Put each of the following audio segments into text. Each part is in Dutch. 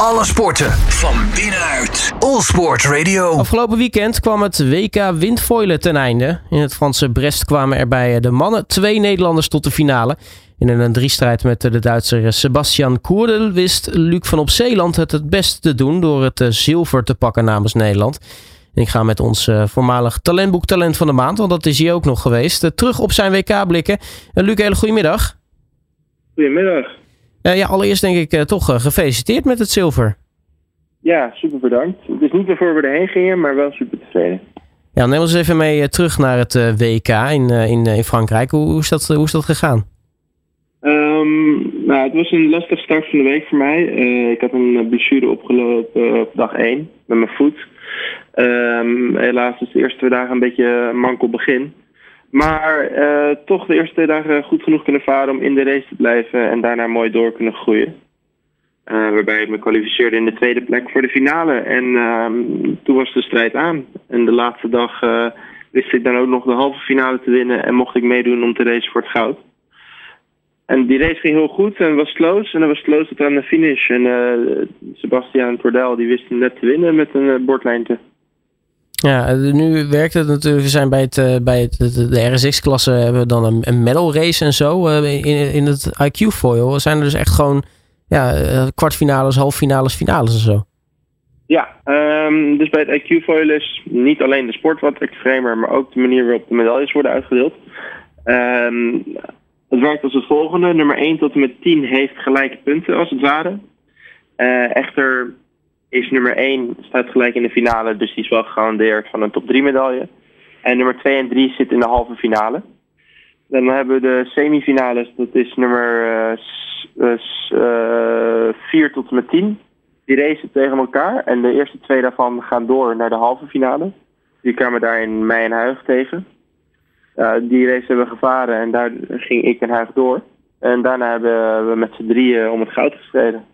Alle sporten van binnenuit. All Sport Radio. Afgelopen weekend kwam het WK windfoilen ten einde. In het Franse Brest kwamen er bij de mannen twee Nederlanders tot de finale. In een driestrijd met de Duitser Sebastian Koerdel wist Luc van op Zeeland het het beste te doen door het zilver te pakken namens Nederland. Ik ga met ons voormalig talentboek Talent van de Maand, want dat is hij ook nog geweest, terug op zijn WK blikken. Luc, hele goedemiddag. Goedemiddag. Uh, ja, allereerst denk ik uh, toch uh, gefeliciteerd met het zilver. Ja, super bedankt. Het is niet waarvoor we erheen gingen, maar wel super tevreden. Ja, neem ons even mee terug naar het WK in, in, in Frankrijk. Hoe, hoe, is dat, hoe is dat gegaan? Um, nou, het was een lastige start van de week voor mij. ik had een blessure opgelopen op dag 1 met mijn voet. Um, helaas is de eerste twee dagen een beetje mankel begin. Maar uh, toch de eerste twee dagen goed genoeg kunnen varen om in de race te blijven en daarna mooi door kunnen groeien. Uh, waarbij ik me kwalificeerde in de tweede plek voor de finale. En uh, toen was de strijd aan. En de laatste dag uh, wist ik dan ook nog de halve finale te winnen en mocht ik meedoen om te racen voor het goud. En die race ging heel goed en was close. En dan was close tot aan de finish. En Sebastian Cordel die wist hem net te winnen met een bordlijntje. Ja, nu werkt het natuurlijk. We zijn bij, het, bij het, de RSX-klasse hebben we dan een, een medal race en zo. In, in het IQ-foil zijn er dus echt gewoon ja, kwartfinales, halffinales, finales en zo. Ja, um, dus bij het IQ-foil is niet alleen de sport wat extremer, maar ook de manier waarop de medailles worden uitgedeeld. Um, het werkt als het volgende. Nummer 1 tot en met 10 heeft gelijke punten als het ware. Echter is nummer 1 staat gelijk in de finale, dus die is wel gegarandeerd van een top 3 medaille. En nummer 2 en 3 zitten in de halve finale. Dan hebben we de semifinales, dat is nummer uh, 4 tot en met 10. Die racen tegen elkaar en de eerste twee daarvan gaan door naar de halve finale. Die kwamen daar in mei en Huig tegen. Die race hebben we gevaren en daar ging ik en Huig door. En daarna hebben we met z'n drieën om het goud gestreden.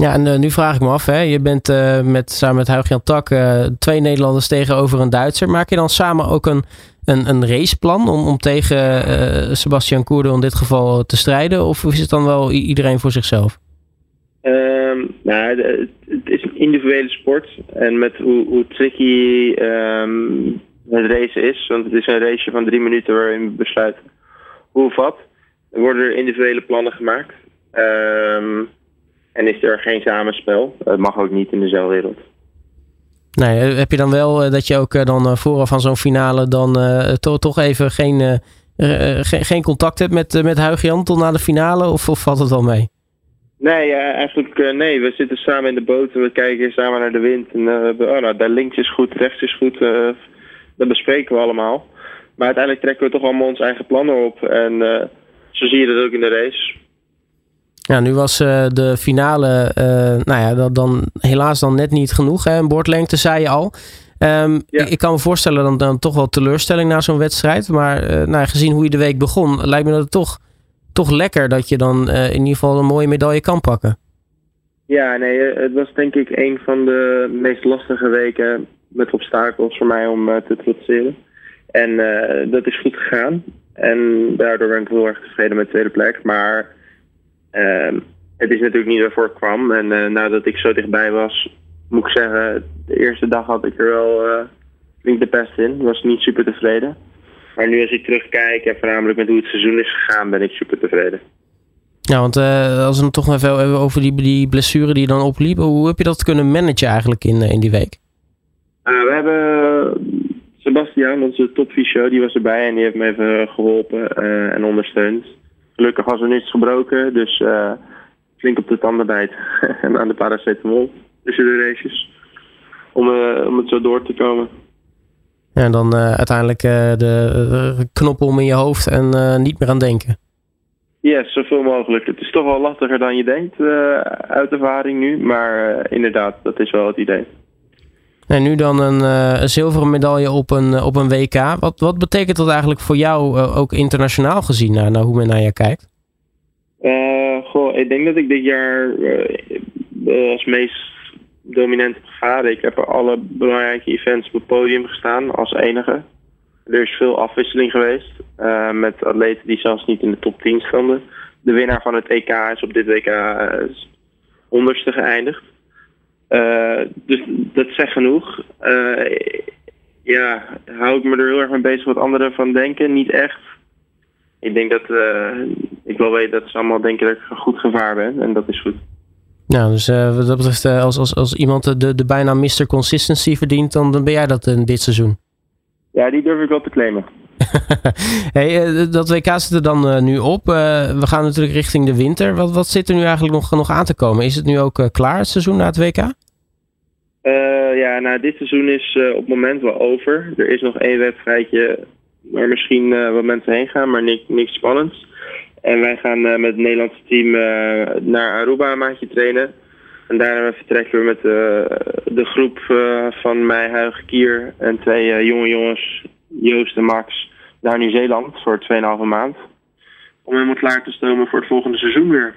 Ja, en uh, nu vraag ik me af, hè? je bent uh, met, samen met Huig-Jan Tak uh, twee Nederlanders tegenover een Duitser. Maak je dan samen ook een, een, een raceplan om, om tegen Sebastian Koerdo in dit geval te strijden? Of is het dan wel iedereen voor zichzelf? Um, nou, het is een individuele sport. En met hoe, hoe tricky um, het race is, want het is een race van drie minuten waarin we besluiten hoe of wat, worden er individuele plannen gemaakt. Um, en is er geen samenspel. Het mag ook niet in de zeilwereld. Nee, heb je dan wel dat je ook dan vooraf van zo'n finale dan uh, to toch even geen, uh, geen, geen contact hebt met, met Huig-Jan tot na de finale? Of, of valt het wel mee? Nee, eigenlijk nee. We zitten samen in de boot en we kijken samen naar de wind. En oh, nou, daar links is goed, rechts is goed. dat bespreken we allemaal. Maar uiteindelijk trekken we toch allemaal onze eigen plannen op. En zo zie je dat ook in de race. Ja, nu was uh, de finale, uh, nou ja, dat dan helaas dan net niet genoeg. Hè? Een bordlengte, zei je al. Um, ja. ik, ik, kan me voorstellen dan, dan toch wel teleurstelling na zo'n wedstrijd. Maar uh, nou, gezien hoe je de week begon, lijkt me dat toch, toch lekker dat je dan in ieder geval een mooie medaille kan pakken. Ja, nee, het was denk ik een van de meest lastige weken met obstakels voor mij om te trotseren. En dat is goed gegaan. En daardoor ben ik heel erg tevreden met de tweede plek. Maar het is natuurlijk niet waarvoor ik kwam. En uh, nadat ik zo dichtbij was, moet ik zeggen, de eerste dag had ik er wel uh, flink de pest in. Ik was niet super tevreden. Maar nu als ik terugkijk en voornamelijk met hoe het seizoen is gegaan, ben ik super tevreden. Ja, want uh, als we het toch even hebben over die, die blessure die je dan opliep. Hoe heb je dat kunnen managen eigenlijk in, in die week? we hebben Sebastian, onze topfysio, die was erbij en die heeft me even geholpen en ondersteund. Gelukkig was er niets gebroken, dus uh, flink op de tanden bijt en aan de paracetamol tussen de races. Om, uh, om het zo door te komen. Ja, en dan uh, uiteindelijk de knop om in je hoofd en niet meer aan denken. Yes, zoveel mogelijk. Het is toch wel lastiger dan je denkt uit ervaring nu, maar inderdaad, dat is wel het idee. En nu dan een, uh, een zilveren medaille op een, op een WK. Wat, wat betekent dat eigenlijk voor jou uh, ook internationaal gezien, naar, naar hoe men naar je kijkt? Goh, ik denk dat ik dit jaar als meest dominant heb. Ik heb er alle belangrijke events op het podium gestaan als enige. Er is veel afwisseling geweest met atleten die zelfs niet in de top 10 stonden. De winnaar van het EK is op dit WK honderdste geëindigd. Dus dat zegt genoeg. ja, hou ik me er heel erg mee bezig wat anderen van denken? Niet echt. Ik denk dat ik wel weet dat ze allemaal denken dat ik een goed gevaar ben. En dat is goed. Nou, dus wat dat betreft, als, als, als iemand de, de bijna Mr. Consistency verdient, dan, dan ben jij dat in dit seizoen. Ja, die durf ik wel te claimen. hey, eh, dat WK zit er dan uh, nu op. Uh, we gaan natuurlijk richting de winter. Wat, wat zit er nu eigenlijk nog, nog aan te komen? Is het nu ook klaar, het seizoen na het WK? ja, nou, dit seizoen is op het moment wel over. Er is nog één wedstrijdje waar misschien wat mensen heen gaan, maar niks, niks spannends. En wij gaan met het Nederlandse team naar Aruba een maandje trainen. En daarna vertrekken we met de groep van mij, Huig Kier en twee jonge jongens Joost en Max naar Nieuw-Zeeland voor 2,5 maand. Om helemaal klaar te stomen voor het volgende seizoen weer.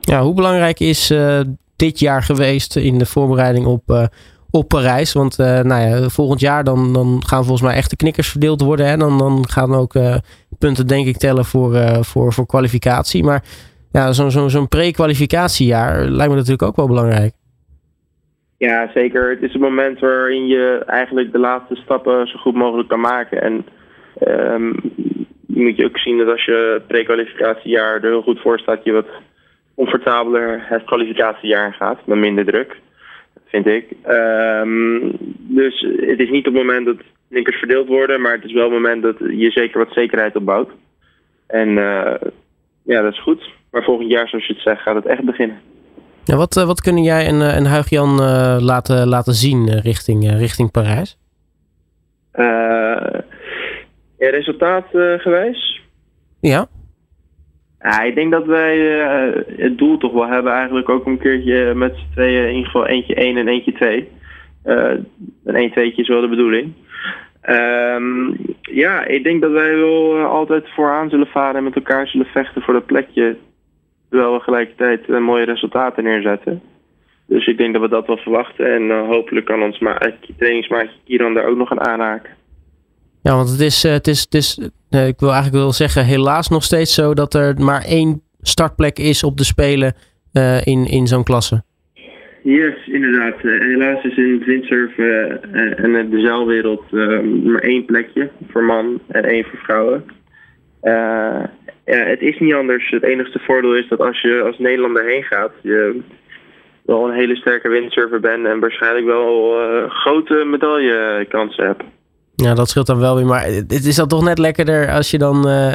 Ja, hoe belangrijk is uh, dit jaar geweest in de voorbereiding op, uh, op Parijs? Want uh, nou ja, volgend jaar dan, dan gaan volgens mij echte knikkers verdeeld worden. Hè? Dan, dan gaan ook punten denk ik tellen voor, voor, voor kwalificatie. Maar ja, zo'n zo, zo'n pre-kwalificatiejaar lijkt me natuurlijk ook wel belangrijk. Ja, zeker. Het is het moment waarin je eigenlijk de laatste stappen zo goed mogelijk kan maken. En um, moet je ook zien dat als je pre-kwalificatiejaar er heel goed voor staat, je wat comfortabeler het kwalificatiejaar gaat, met minder druk, vind ik. Um, dus het is niet op het moment dat ninkers verdeeld worden, maar het is wel het moment dat je zeker wat zekerheid opbouwt. En uh, ja, dat is goed. Maar volgend jaar, zoals je het zegt, gaat het echt beginnen. Ja, wat, wat kunnen jij en, en Huig-Jan uh, laten, laten zien richting, richting Parijs? Ja, resultaat geweest? Ja. Ja, ik denk dat wij uh, het doel toch wel hebben eigenlijk ook een keertje met z'n tweeën in ieder geval eentje 1 en eentje 2. Uh, een 1 2 is wel de bedoeling. Um, ja, ik denk dat wij wel uh, altijd vooraan zullen varen en met elkaar zullen vechten voor dat plekje. Terwijl we gelijkertijd mooie resultaten neerzetten. Dus ik denk dat we dat wel verwachten. En hopelijk kan ons ma trainingsmaatje Kieran daar ook nog aan aanhaken. Ja, want het is, het is, het is ik wil eigenlijk wel zeggen, helaas nog steeds zo dat er maar één startplek is op de Spelen uh, in, in zo'n klasse. Yes, inderdaad. Helaas is in windsurf uh, en de zeilwereld maar één plekje voor man en één voor vrouwen. ja, het is niet anders. Het enige voordeel is dat als je als Nederlander heen gaat, je wel een hele sterke windsurfer bent en waarschijnlijk wel grote medaillekansen hebt. Ja, dat scheelt dan wel weer. Maar het is dan toch net lekkerder als je dan uh,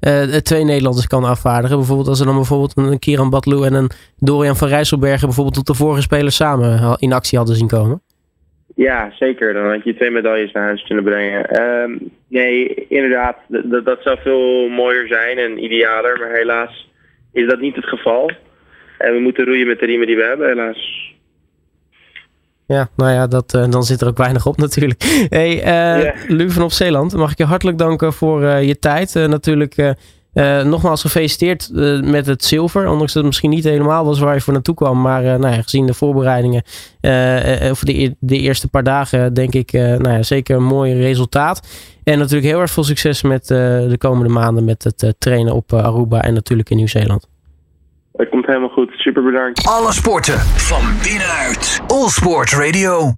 uh, twee Nederlanders kan afvaardigen. Bijvoorbeeld als er dan bijvoorbeeld een Kieran Badlou en een Dorian van Rijsselbergen bijvoorbeeld tot de vorige spelers samen in actie hadden zien komen. Ja, zeker. Dan had je twee medailles naar huis kunnen brengen. Um, nee, inderdaad, dat zou veel mooier zijn en idealer. Maar helaas is dat niet het geval. En we moeten roeien met de riemen die we hebben, helaas. Ja, nou ja, dat, uh, dan zit er ook weinig op natuurlijk. Hey, uh, yeah. Luc van op Zeeland, mag ik je hartelijk danken voor uh, je tijd. natuurlijk nogmaals gefeliciteerd met het zilver. Ondanks dat het misschien niet helemaal was waar je voor naartoe kwam. Maar nou ja, gezien de voorbereidingen of de, de eerste paar dagen denk ik nou ja, zeker een mooi resultaat. En natuurlijk heel erg veel succes met de komende maanden met het trainen op Aruba en natuurlijk in Nieuw-Zeeland. Het komt helemaal goed. Super bedankt. Alle sporten van binnenuit. All Sport Radio.